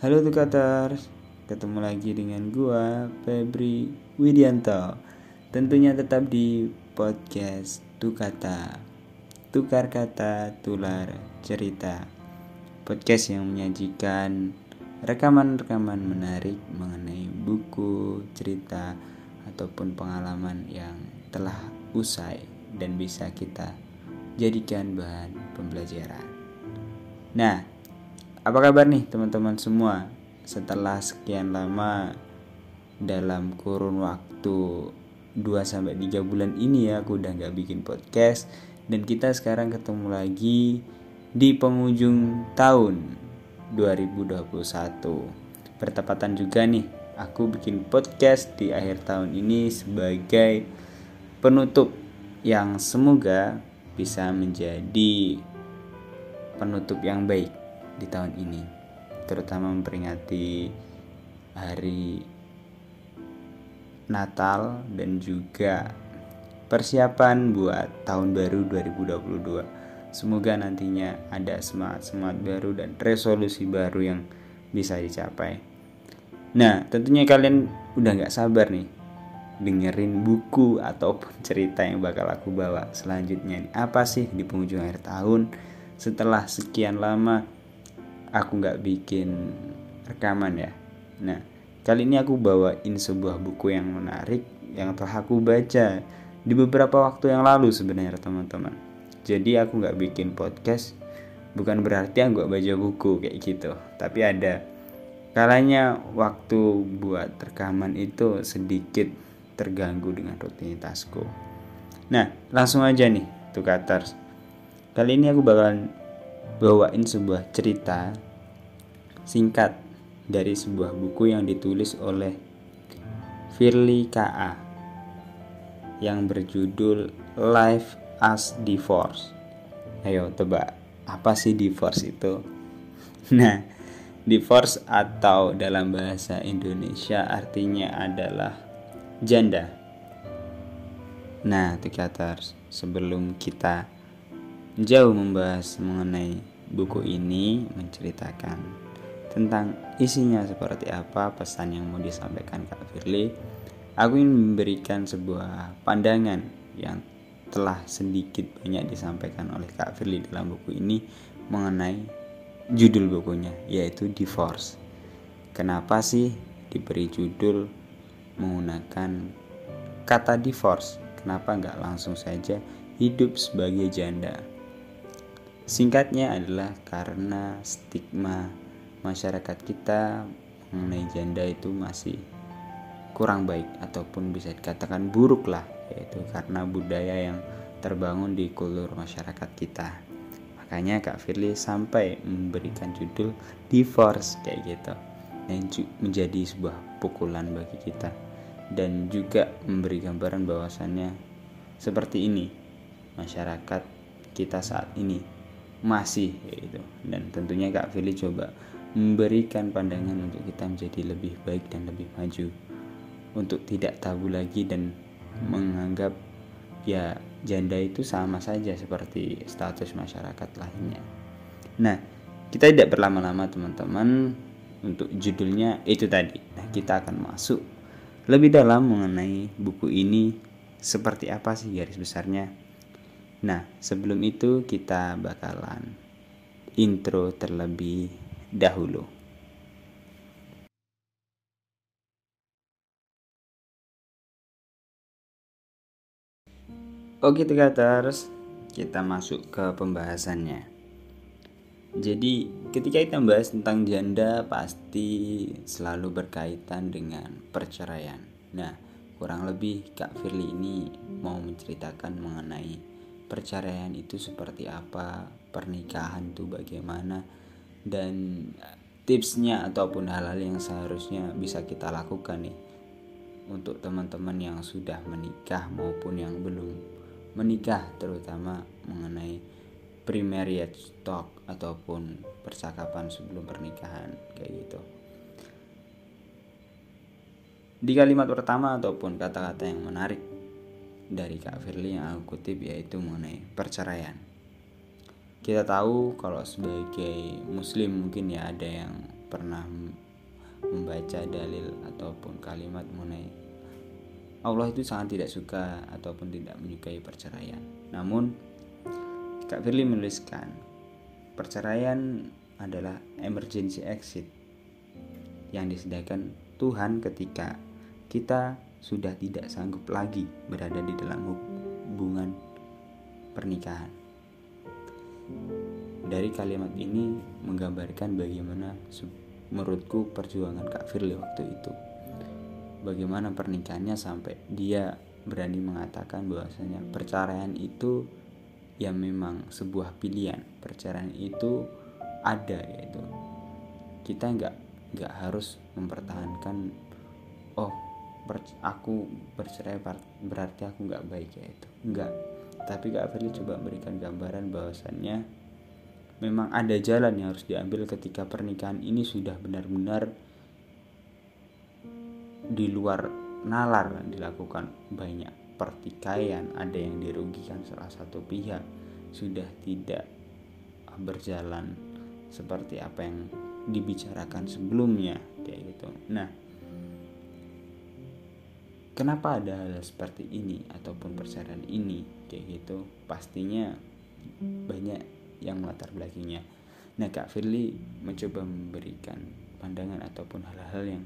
Halo Tukaters, ketemu lagi dengan gua Febri Widianto. Tentunya tetap di podcast Tukata. Tukar kata, tular cerita. Podcast yang menyajikan rekaman-rekaman menarik mengenai buku, cerita, ataupun pengalaman yang telah usai dan bisa kita jadikan bahan pembelajaran. Nah, apa kabar nih teman-teman semua? Setelah sekian lama dalam kurun waktu 2 sampai 3 bulan ini ya aku udah nggak bikin podcast dan kita sekarang ketemu lagi di penghujung tahun 2021. Bertepatan juga nih aku bikin podcast di akhir tahun ini sebagai penutup yang semoga bisa menjadi penutup yang baik di tahun ini terutama memperingati hari Natal dan juga persiapan buat tahun baru 2022 semoga nantinya ada semangat-semangat baru dan resolusi baru yang bisa dicapai. Nah tentunya kalian udah gak sabar nih dengerin buku ataupun cerita yang bakal aku bawa selanjutnya apa sih di penghujung akhir tahun? Setelah sekian lama aku nggak bikin rekaman ya. Nah kali ini aku bawain sebuah buku yang menarik yang telah aku baca di beberapa waktu yang lalu sebenarnya teman-teman. Jadi aku nggak bikin podcast bukan berarti aku nggak baca buku kayak gitu. Tapi ada kalanya waktu buat rekaman itu sedikit terganggu dengan rutinitasku. Nah langsung aja nih tuh kali ini aku bakalan bawain sebuah cerita singkat dari sebuah buku yang ditulis oleh Firly K.A. yang berjudul Life as Divorce. Ayo tebak, apa sih divorce itu? Nah, divorce atau dalam bahasa Indonesia artinya adalah janda. Nah, Tikaters, sebelum kita jauh membahas mengenai buku ini menceritakan tentang isinya seperti apa pesan yang mau disampaikan Kak Firly. Aku ingin memberikan sebuah pandangan yang telah sedikit banyak disampaikan oleh Kak Firly dalam buku ini mengenai judul bukunya yaitu divorce. Kenapa sih diberi judul menggunakan kata divorce? Kenapa nggak langsung saja hidup sebagai janda singkatnya adalah karena stigma masyarakat kita mengenai janda itu masih kurang baik ataupun bisa dikatakan buruk lah yaitu karena budaya yang terbangun di kultur masyarakat kita. Makanya Kak Firly sampai memberikan judul divorce kayak gitu yang menjadi sebuah pukulan bagi kita. Dan juga memberi gambaran bahwasannya seperti ini masyarakat kita saat ini masih gitu dan tentunya Kak Firly coba memberikan pandangan untuk kita menjadi lebih baik dan lebih maju untuk tidak tabu lagi dan menganggap ya janda itu sama saja seperti status masyarakat lainnya. Nah, kita tidak berlama-lama teman-teman untuk judulnya itu tadi. Nah, kita akan masuk lebih dalam mengenai buku ini seperti apa sih garis besarnya. Nah, sebelum itu kita bakalan intro terlebih dahulu. Oke Tikaters, kita masuk ke pembahasannya. Jadi ketika kita membahas tentang janda pasti selalu berkaitan dengan perceraian. Nah, kurang lebih Kak Firly ini mau menceritakan mengenai perceraian itu seperti apa, pernikahan itu bagaimana, dan tipsnya ataupun hal-hal yang seharusnya bisa kita lakukan nih untuk teman-teman yang sudah menikah maupun yang belum menikah terutama mengenai pre-marriage talk ataupun percakapan sebelum pernikahan kayak gitu. Di kalimat pertama ataupun kata-kata yang menarik dari Kak Firly yang aku kutip yaitu mengenai perceraian kita tahu kalau sebagai muslim mungkin ya ada yang pernah membaca dalil ataupun kalimat mengenai Allah itu sangat tidak suka ataupun tidak menyukai perceraian. Namun Kak Firly menuliskan perceraian adalah emergency exit yang disediakan Tuhan ketika kita sudah tidak sanggup lagi berada di dalam hubungan pernikahan. Dari kalimat ini menggambarkan bagaimana menurutku perjuangan Kak Firly waktu itu. Bagaimana pernikahannya sampai dia berani mengatakan bahwasanya perceraian itu ya memang sebuah pilihan. Perceraian itu ada yaitu kita nggak nggak harus mempertahankan oh ber, aku bercerai berarti aku nggak baik ya itu nggak tapi Kak Firly coba berikan gambaran bahwasannya memang ada jalan yang harus diambil ketika pernikahan ini sudah benar-benar di luar nalar dilakukan banyak pertikaian ada yang dirugikan salah satu pihak sudah tidak berjalan seperti apa yang dibicarakan sebelumnya kayak gitu. Nah, kenapa ada hal seperti ini ataupun perceraian ini kayak gitu? Pastinya banyak yang melatar belakangnya. Nah, Kak Firly mencoba memberikan pandangan ataupun hal-hal yang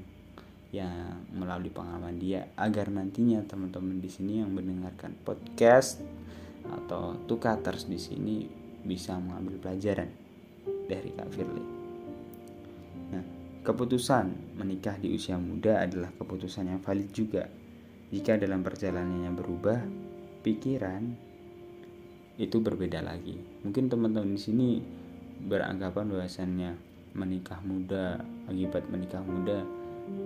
yang melalui pengalaman dia agar nantinya teman-teman di sini yang mendengarkan podcast atau tukaters di sini bisa mengambil pelajaran dari Kak Firly. Nah, keputusan menikah di usia muda adalah keputusan yang valid juga. Jika dalam perjalanannya berubah, pikiran itu berbeda lagi. Mungkin teman-teman di sini beranggapan bahwasannya menikah muda akibat menikah muda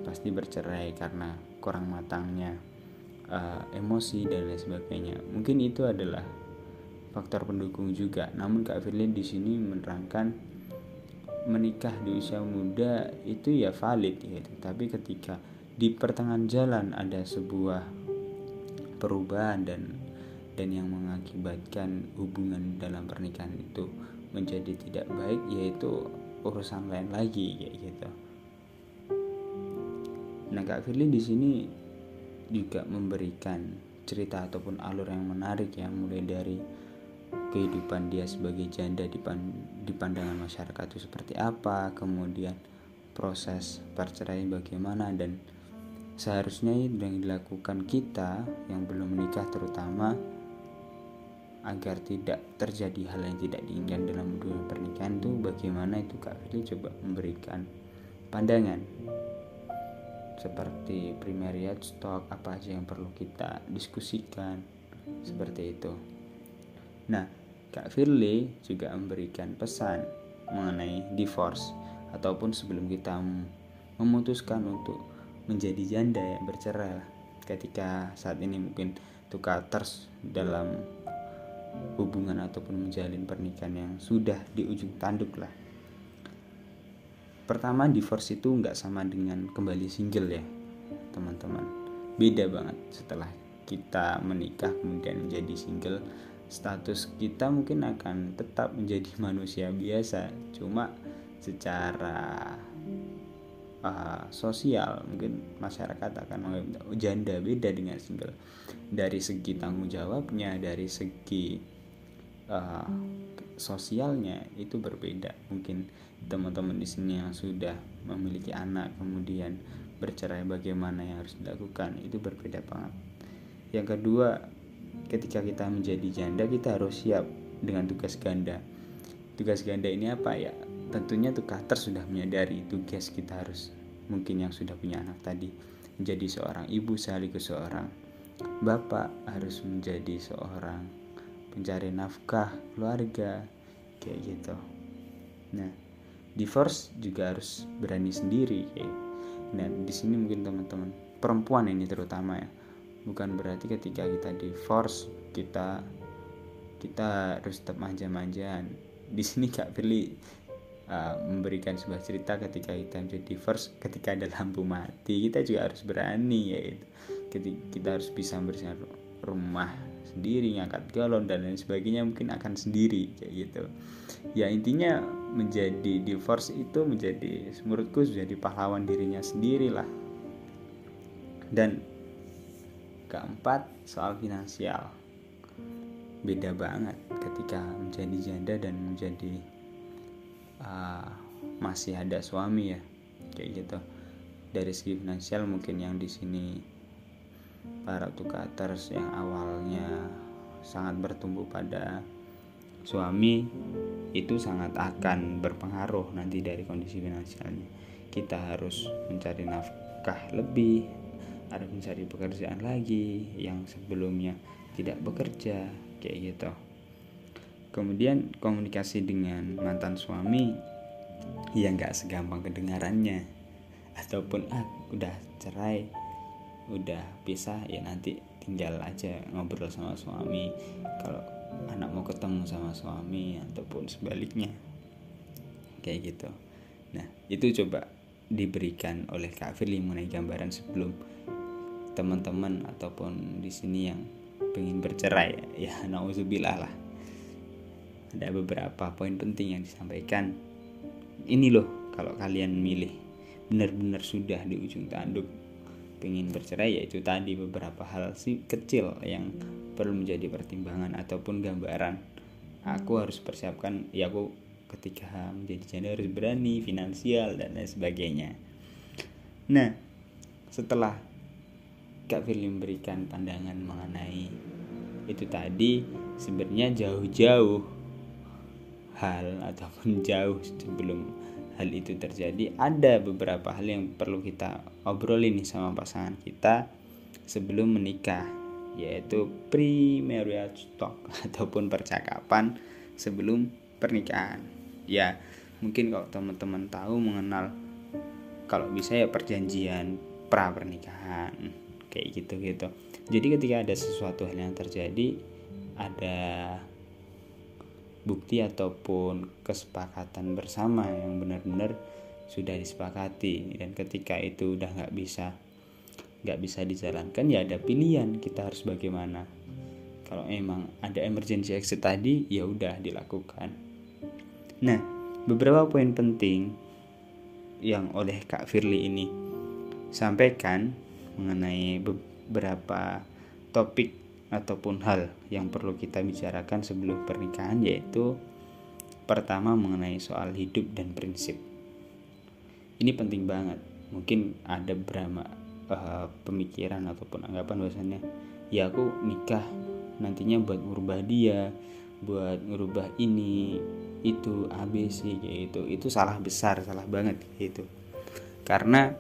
pasti bercerai karena kurang matangnya uh, emosi dan lain sebagainya. Mungkin itu adalah faktor pendukung juga. Namun Kak Firly di sini menerangkan menikah di usia muda itu ya valid gitu. Tapi ketika di pertengahan jalan ada sebuah perubahan dan dan yang mengakibatkan hubungan dalam pernikahan itu menjadi tidak baik yaitu urusan lain lagi kayak gitu. Nah Kak Firly di sini juga memberikan cerita ataupun alur yang menarik ya mulai dari kehidupan dia sebagai janda di, pandangan masyarakat itu seperti apa, kemudian proses perceraian bagaimana dan seharusnya yang dilakukan kita yang belum menikah terutama agar tidak terjadi hal yang tidak diinginkan dalam dunia pernikahan itu bagaimana itu Kak Fili coba memberikan pandangan? Seperti primary stock apa aja yang perlu kita diskusikan? Seperti itu. Nah Kak Firly juga memberikan pesan mengenai divorce ataupun sebelum kita memutuskan untuk menjadi janda ya bercerai ketika saat ini mungkin tukaters dalam hubungan ataupun menjalin pernikahan yang sudah di ujung tanduk lah. Pertama divorce itu nggak sama dengan kembali single ya teman-teman. Beda banget setelah kita menikah kemudian menjadi single. Status kita mungkin akan tetap menjadi manusia biasa. Cuma secara uh, sosial. Mungkin masyarakat akan janda beda dengan single. Dari segi tanggung jawabnya dari segi uh, sosialnya itu berbeda. Mungkin teman-teman di sini yang sudah memiliki anak kemudian bercerai bagaimana yang harus dilakukan itu berbeda banget. Yang kedua ketika kita menjadi janda kita harus siap dengan tugas ganda. Tugas ganda ini apa ya tentunya tukater sudah menyadari tugas kita harus mungkin yang sudah punya anak tadi menjadi seorang ibu sekaligus seorang bapak harus menjadi seorang pencari nafkah keluarga kayak gitu. Nah divorce juga harus berani sendiri kayak. Nah di sini mungkin teman-teman perempuan ini terutama ya. Bukan berarti ketika kita divorce kita kita harus tetap manja-manjaan. Di sini Kak Firly uh, memberikan sebuah cerita ketika kita menjadi divorce ketika ada lampu mati kita juga harus berani ya itu kita harus bisa membersihkan rumah sendiri ngangkat galon dan lain sebagainya mungkin akan sendiri kayak gitu. Ya intinya menjadi divorce itu menjadi menurutku menjadi pahlawan dirinya sendiri lah dan keempat soal finansial. Beda banget ketika menjadi janda dan menjadi uh, masih ada suami ya kayak gitu. Dari segi finansial mungkin yang di sini para tukaters yang awalnya sangat bertumbuh pada suami itu sangat akan berpengaruh nanti dari kondisi finansialnya. Kita harus mencari nafkah lebih harus mencari pekerjaan lagi yang sebelumnya tidak bekerja kayak gitu kemudian komunikasi dengan mantan suami ya nggak segampang kedengarannya. Ataupun ah udah cerai udah pisah ya nanti tinggal aja ngobrol sama suami. Kalau anak mau ketemu sama suami ataupun sebaliknya. Kayak gitu. Nah itu coba diberikan oleh Kak Firly mengenai gambaran sebelum teman-teman ataupun di sini yang pengen bercerai. Ya nauzubillah lah ada beberapa poin penting yang disampaikan. Ini loh kalau kalian milih benar-benar sudah di ujung tanduk pengen bercerai yaitu tadi beberapa hal sih kecil yang perlu menjadi pertimbangan ataupun gambaran. Aku harus persiapkan ya aku ketika menjadi janda harus berani finansial dan lain sebagainya. Nah setelah Kak Firly memberikan pandangan mengenai itu tadi sebenarnya jauh-jauh hal ataupun jauh sebelum hal itu terjadi ada beberapa hal yang perlu kita obrolin nih sama pasangan kita sebelum menikah yaitu pre-marriage talk ataupun percakapan sebelum pernikahan. Ya mungkin kalau teman-teman tahu mengenal kalau bisa ya perjanjian pra pernikahan kayak gitu gitu jadi ketika ada sesuatu hal yang terjadi ada bukti ataupun kesepakatan bersama yang benar-benar sudah disepakati. Dan ketika itu udah nggak bisa nggak bisa dijalankan ya ada pilihan kita harus bagaimana. Kalau emang ada emergency exit tadi ya udah dilakukan. Nah beberapa poin penting yang oleh Kak Firly ini sampaikan mengenai beberapa topik ataupun hal yang perlu kita bicarakan sebelum pernikahan yaitu pertama mengenai soal hidup dan prinsip. Ini penting banget. Mungkin ada beberapa uh, pemikiran ataupun anggapan bahwasannya ya aku nikah nantinya buat merubah dia, buat merubah ini, itu ABC kayak itu. Itu salah besar, salah banget gitu. Karena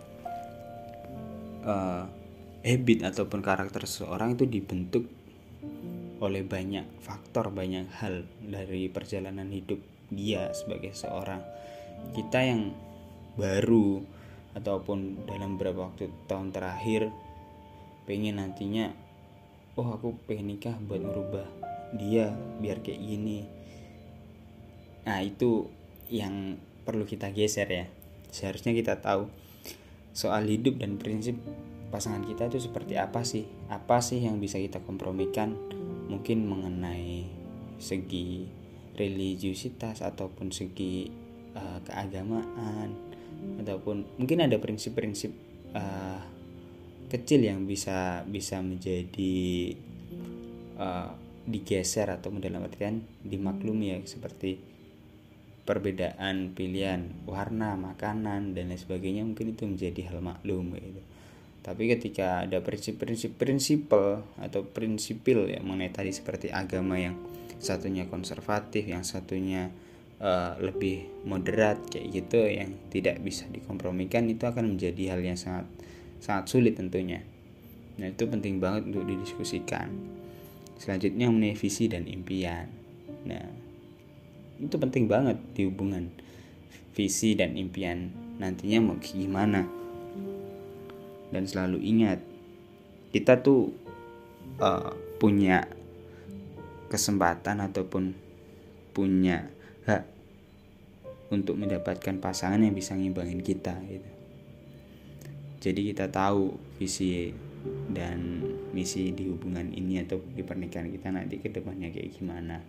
uh, habit ataupun karakter seseorang itu dibentuk oleh banyak faktor, banyak hal dari perjalanan hidup dia sebagai seorang. Kita yang baru ataupun dalam beberapa waktu tahun terakhir pengen nantinya oh aku pengen nikah buat merubah dia biar kayak gini nah itu yang perlu kita geser ya seharusnya kita tahu soal hidup dan prinsip pasangan kita itu seperti apa sih? Apa sih yang bisa kita kompromikan? Mungkin mengenai segi religiusitas ataupun segi uh, keagamaan ataupun mungkin ada prinsip-prinsip uh, kecil yang bisa bisa menjadi uh, digeser atau dalam artian dimaklumi ya seperti perbedaan pilihan warna makanan dan lain sebagainya mungkin itu menjadi hal maklum gitu tapi ketika ada prinsip-prinsip prinsipal atau prinsipil ya mengenai tadi seperti agama yang satunya konservatif yang satunya uh, lebih moderat kayak gitu yang tidak bisa dikompromikan itu akan menjadi hal yang sangat sangat sulit tentunya. Nah itu penting banget untuk didiskusikan. Selanjutnya mengenai visi dan impian. Nah itu penting banget di hubungan visi dan impian nantinya mau gimana dan selalu ingat. Kita tuh uh, punya kesempatan ataupun punya hak untuk mendapatkan pasangan yang bisa ngimbangin kita gitu. Jadi kita tahu visi dan misi di hubungan ini atau di pernikahan kita nanti ke depannya kayak gimana.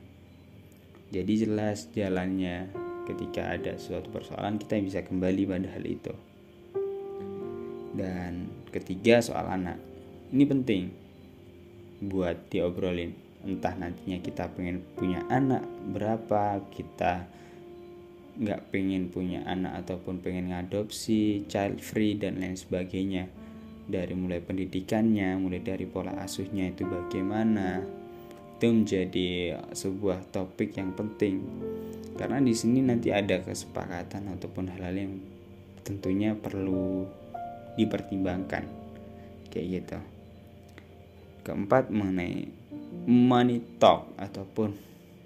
Jadi jelas jalannya ketika ada suatu persoalan kita bisa kembali pada hal itu dan ketiga soal anak ini penting buat diobrolin entah nantinya kita pengen punya anak berapa kita nggak pengen punya anak ataupun pengen ngadopsi child free dan lain sebagainya dari mulai pendidikannya, mulai dari pola asuhnya itu bagaimana. Itu menjadi sebuah topik yang penting. Karena di sini nanti ada kesepakatan ataupun hal-hal yang tentunya perlu dipertimbangkan. Kayak gitu. Keempat mengenai money talk ataupun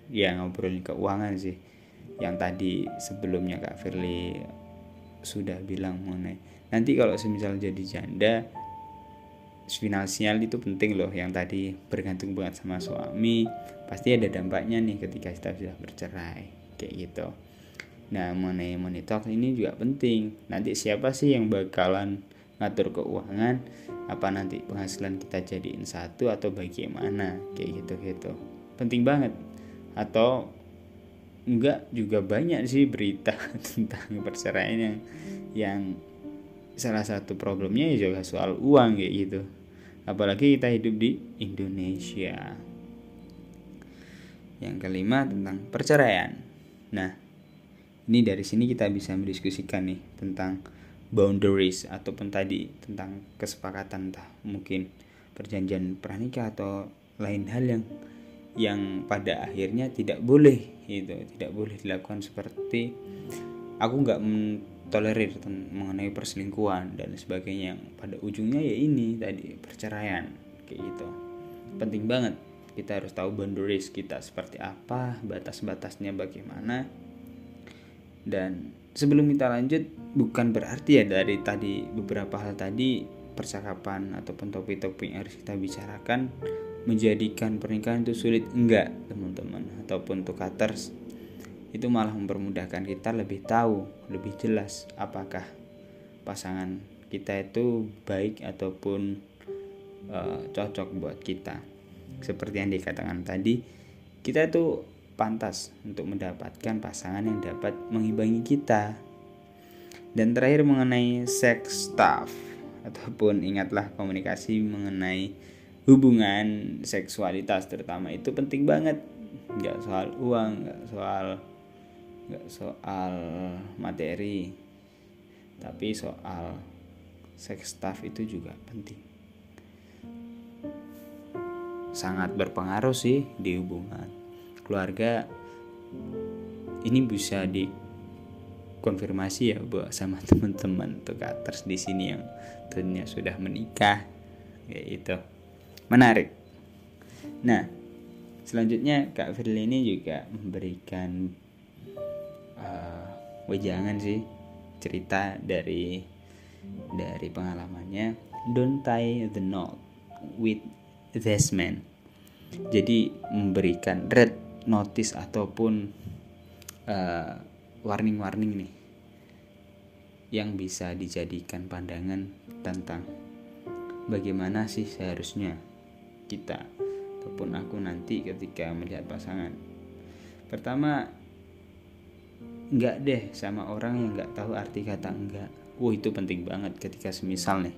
ya ngobrolin keuangan sih. Yang tadi sebelumnya Kak Firly sudah bilang mengenai nanti kalau semisal jadi janda finansial itu penting loh yang tadi bergantung banget sama suami pasti ada dampaknya nih ketika kita sudah bercerai kayak gitu nah mengenai monitor ini juga penting nanti siapa sih yang bakalan ngatur keuangan apa nanti penghasilan kita jadiin satu atau bagaimana kayak gitu gitu penting banget. Atau enggak juga banyak sih berita tentang perceraian yang yang salah satu problemnya ya juga soal uang kayak gitu. Apalagi kita hidup di Indonesia. Yang kelima tentang perceraian. Nah ini dari sini kita bisa mendiskusikan nih tentang boundaries ataupun tadi tentang kesepakatan entah mungkin perjanjian pranikah atau lain hal yang yang pada akhirnya tidak boleh itu tidak boleh dilakukan seperti aku nggak tolerir mengenai perselingkuhan dan sebagainya. Pada ujungnya ya ini tadi perceraian kayak gitu. Penting banget kita harus tahu boundaries kita seperti apa batas-batasnya bagaimana dan sebelum kita lanjut bukan berarti ya dari tadi beberapa hal tadi percakapan ataupun topik-topik yang harus kita bicarakan menjadikan pernikahan itu sulit enggak teman-teman ataupun untuk cutters itu malah mempermudahkan kita lebih tahu, lebih jelas apakah pasangan kita itu baik ataupun uh, cocok buat kita. Seperti yang dikatakan tadi, kita itu pantas untuk mendapatkan pasangan yang dapat mengimbangi kita. Dan terakhir mengenai sex stuff ataupun ingatlah komunikasi mengenai hubungan seksualitas terutama itu penting banget. Nggak soal uang nggak soal nggak soal materi tapi soal sex stuff itu juga penting. Sangat berpengaruh sih di hubungan keluarga ini bisa dikonfirmasi ya buat sama teman-teman tuh di sini yang tentunya sudah menikah kayak itu menarik. Nah selanjutnya Kak Firly ini juga memberikan uh, wejangan sih cerita dari dari pengalamannya. Don't tie the knot with this man. Jadi memberikan red notice ataupun uh, warning-warning nih yang bisa dijadikan pandangan tentang bagaimana sih seharusnya kita ataupun aku nanti ketika melihat pasangan. Pertama enggak deh sama orang yang nggak tahu arti kata enggak Wah itu penting banget ketika semisal nih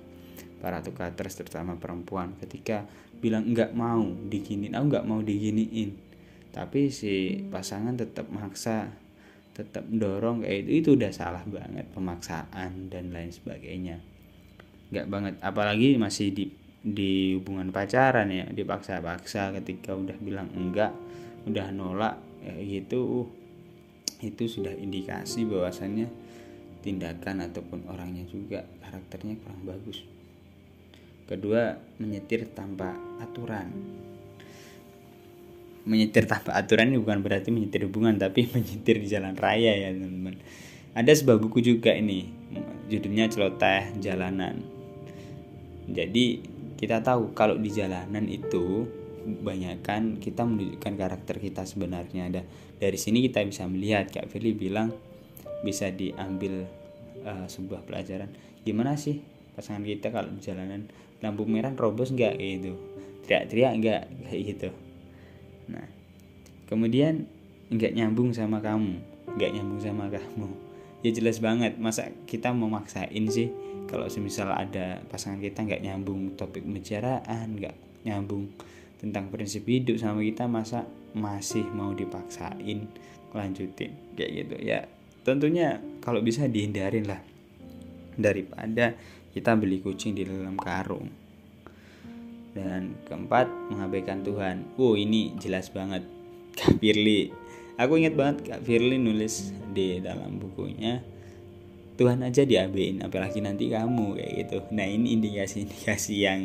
para tukaters terutama perempuan ketika bilang enggak mau diginin aku nggak mau diginiin tapi si pasangan tetap maksa tetap mendorong kayak itu itu udah salah banget pemaksaan dan lain sebagainya. Nggak banget apalagi masih di di hubungan pacaran ya dipaksa-paksa ketika udah bilang enggak udah nolak ya gitu itu sudah indikasi bahwasannya tindakan ataupun orangnya juga karakternya kurang bagus. Kedua menyetir tanpa aturan menyetir tanpa aturan ini bukan berarti menyetir hubungan tapi menyetir di jalan raya ya teman-teman. Ada sebuah buku juga ini judulnya celoteh jalanan. Jadi kita tahu kalau di jalanan itu kebanyakan kita menunjukkan karakter kita sebenarnya. Ada dari sini kita bisa melihat Kak Firly bilang bisa diambil uh, sebuah pelajaran. Gimana sih pasangan kita kalau di jalanan? Lampu merah robos nggak gitu? Teriak-teriak nggak? Kayak gitu nah kemudian nggak nyambung sama kamu nggak nyambung sama kamu. Ya jelas banget masa kita memaksain sih? Kalau semisal ada pasangan kita nggak nyambung topik pembicaraan nggak nyambung tentang prinsip hidup sama kita masa masih mau dipaksain lanjutin? Kayak gitu. Ya tentunya kalau bisa dihindarin lah. Daripada kita beli kucing di dalam karung dan keempat mengabaikan Tuhan. Wow ini jelas banget. Kak Firly. Aku ingat banget Kak Firly nulis di dalam bukunya Tuhan aja diabein apalagi nanti kamu kayak gitu. Nah ini indikasi-indikasi yang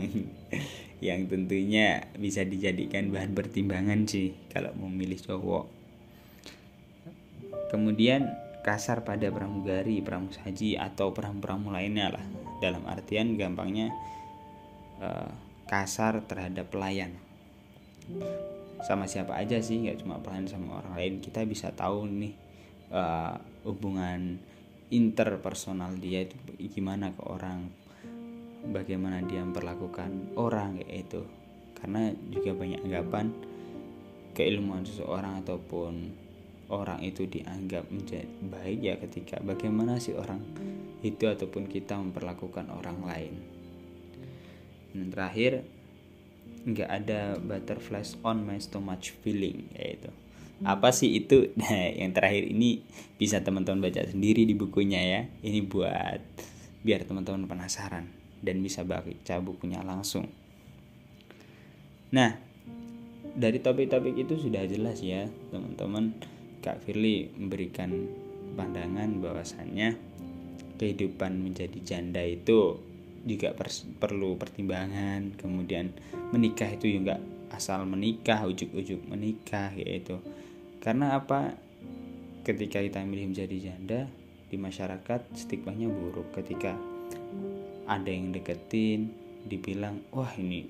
yang tentunya bisa dijadikan bahan pertimbangan sih kalau memilih cowok. Kemudian kasar pada pramugari, pramusaji atau pramu-pramu lainnya lah. Dalam artian gampangnya uh, kasar terhadap pelayan. Sama siapa aja sih nggak cuma pelayan sama orang lain. Kita bisa tahu nih uh, hubungan interpersonal dia itu gimana ke orang bagaimana dia memperlakukan orang kayak itu karena juga banyak anggapan keilmuan seseorang ataupun orang itu dianggap menjadi baik ya ketika bagaimana sih orang itu ataupun kita memperlakukan orang lain dan terakhir nggak ada butterflies on my stomach feeling yaitu apa sih itu nah yang terakhir ini bisa teman-teman baca sendiri di bukunya ya ini buat biar teman-teman penasaran dan bisa baca bukunya langsung. Nah, dari topik-topik itu sudah jelas ya, teman-teman. Kak Firly memberikan pandangan bahwasannya kehidupan menjadi janda itu juga perlu pertimbangan. Kemudian menikah itu juga asal menikah, ujuk-ujuk menikah yaitu. Karena apa? Ketika kita milih menjadi janda di masyarakat stigmanya buruk ketika ada yang deketin dibilang wah ini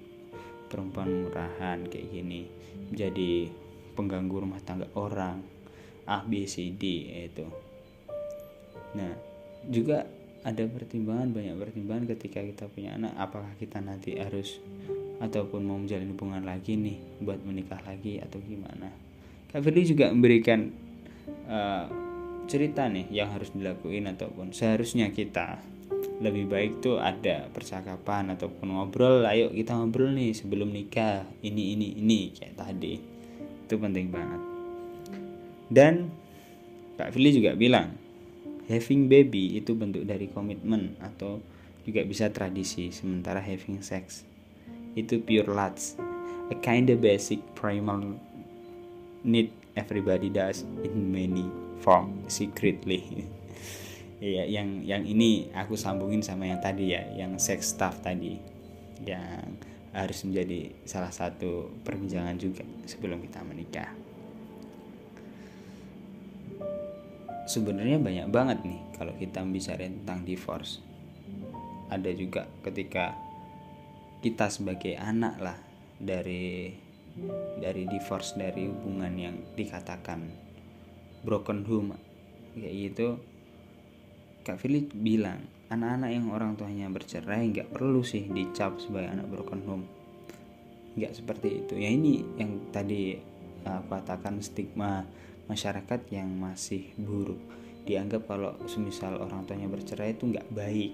perempuan murahan kayak gini jadi pengganggu rumah tangga orang A B C D itu nah juga ada pertimbangan banyak pertimbangan ketika kita punya anak. Apakah kita nanti harus ataupun mau menjalin hubungan lagi nih buat menikah lagi atau gimana? Kak Firly juga memberikan uh, cerita nih yang harus dilakuin ataupun seharusnya kita lebih baik tuh ada percakapan ataupun ngobrol. Ayo kita ngobrol nih sebelum nikah ini ini ini kayak tadi. Itu penting banget. Dan Kak Fili juga bilang having baby itu bentuk dari komitmen atau juga bisa tradisi sementara having sex itu pure lust a kind of basic primal need everybody does in many form secretly Iya, yang yang ini aku sambungin sama yang tadi ya, yang sex stuff tadi, yang harus menjadi salah satu perbincangan juga sebelum kita menikah. Sebenarnya banyak banget nih kalau kita bicara tentang divorce. Ada juga ketika kita sebagai anak lah dari dari divorce dari hubungan yang dikatakan broken home kayak gitu Kak Philip bilang, anak-anak yang orang tuanya bercerai nggak perlu sih dicap sebagai anak broken home. Nggak seperti itu. Ya ini yang tadi aku katakan stigma masyarakat yang masih buruk. Dianggap kalau semisal orang tuanya bercerai itu nggak baik.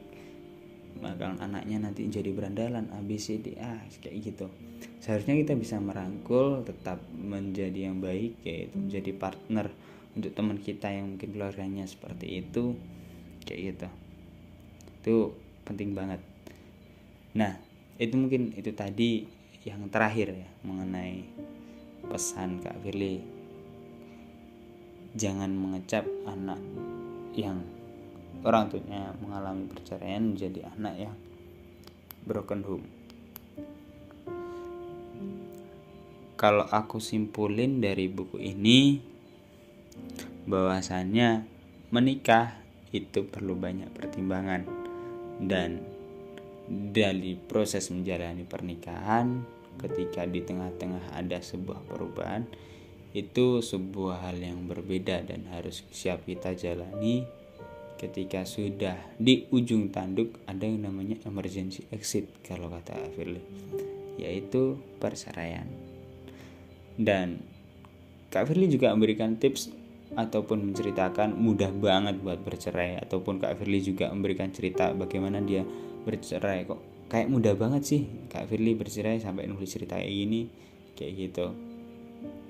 Maka anaknya nanti jadi berandalan A B C D A kayak gitu. Seharusnya kita bisa merangkul tetap menjadi yang baik yaitu menjadi partner untuk teman kita yang mungkin keluarganya seperti itu kayak gitu itu penting banget nah itu mungkin itu tadi yang terakhir ya mengenai pesan Kak Firly jangan mengecap anak yang orang tuanya mengalami perceraian menjadi anak yang broken home. Kalau aku simpulin dari buku ini bahwasannya menikah itu perlu banyak pertimbangan. Dan dari proses menjalani pernikahan ketika di tengah-tengah ada sebuah perubahan itu sebuah hal yang berbeda dan harus siap kita jalani ketika sudah di ujung tanduk ada yang namanya emergency exit kalau kata Firly yaitu perceraian dan Kak Firly juga memberikan tips ataupun menceritakan mudah banget buat bercerai ataupun Kak Firly juga memberikan cerita bagaimana dia bercerai. Kok kayak mudah banget sih Kak Firly bercerai sampai nulis cerita kayak gini kayak gitu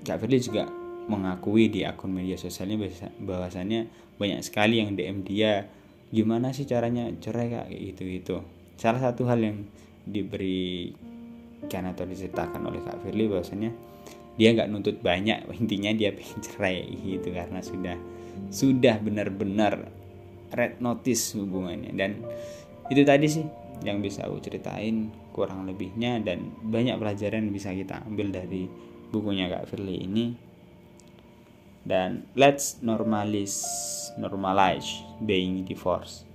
Kak Firly juga mengakui di akun media sosialnya bahwasannya banyak sekali yang DM dia gimana sih caranya cerai kak? Gitu gitu salah satu hal yang diberikan atau diceritakan oleh kak Firly bahwasanya dia nggak nuntut banyak intinya dia pengen cerai gitu karena sudah sudah benar-benar red notice hubungannya. Dan itu tadi sih yang bisa aku ceritain kurang lebihnya dan banyak pelajaran yang bisa kita ambil dari bukunya Kak Firly ini. Dan let's normalize normalize being divorced.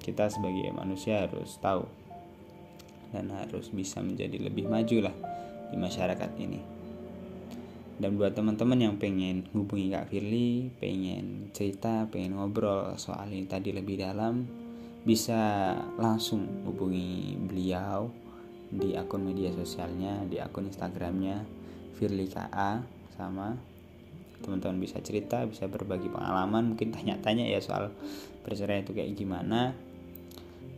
Kita sebagai manusia harus tahu dan harus bisa menjadi lebih maju lah di masyarakat ini. Dan buat teman-teman yang pengen hubungi Kak Firly pengen cerita pengen ngobrol soal ini tadi lebih dalam bisa langsung hubungi beliau di akun media sosialnya di akun Instagramnya Firly KA sama teman-teman bisa cerita bisa berbagi pengalaman mungkin tanya-tanya ya soal perceraian itu kayak gimana.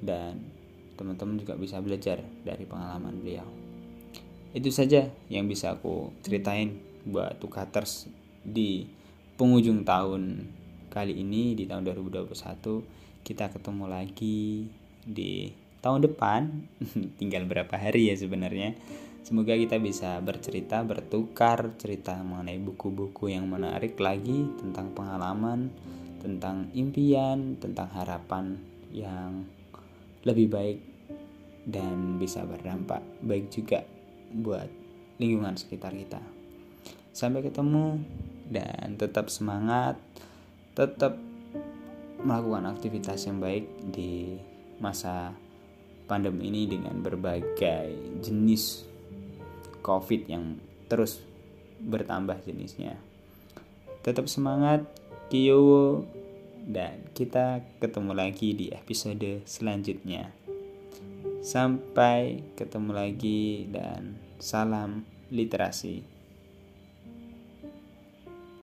Dan teman-teman juga bisa belajar dari pengalaman beliau. Itu saja yang bisa aku ceritain buat tukaters di penghujung tahun kali ini di tahun 2021 kita ketemu lagi di tahun depan tinggal berapa hari ya sebenarnya Semoga kita bisa bercerita, bertukar cerita mengenai buku-buku yang menarik lagi tentang pengalaman, tentang impian, tentang harapan yang lebih baik dan bisa berdampak baik juga buat lingkungan sekitar kita. Sampai ketemu dan tetap semangat, tetap melakukan aktivitas yang baik di masa pandemi ini dengan berbagai jenis COVID yang terus bertambah jenisnya. Tetap semangat, Kiyowo, dan kita ketemu lagi di episode selanjutnya. Sampai ketemu lagi dan salam literasi.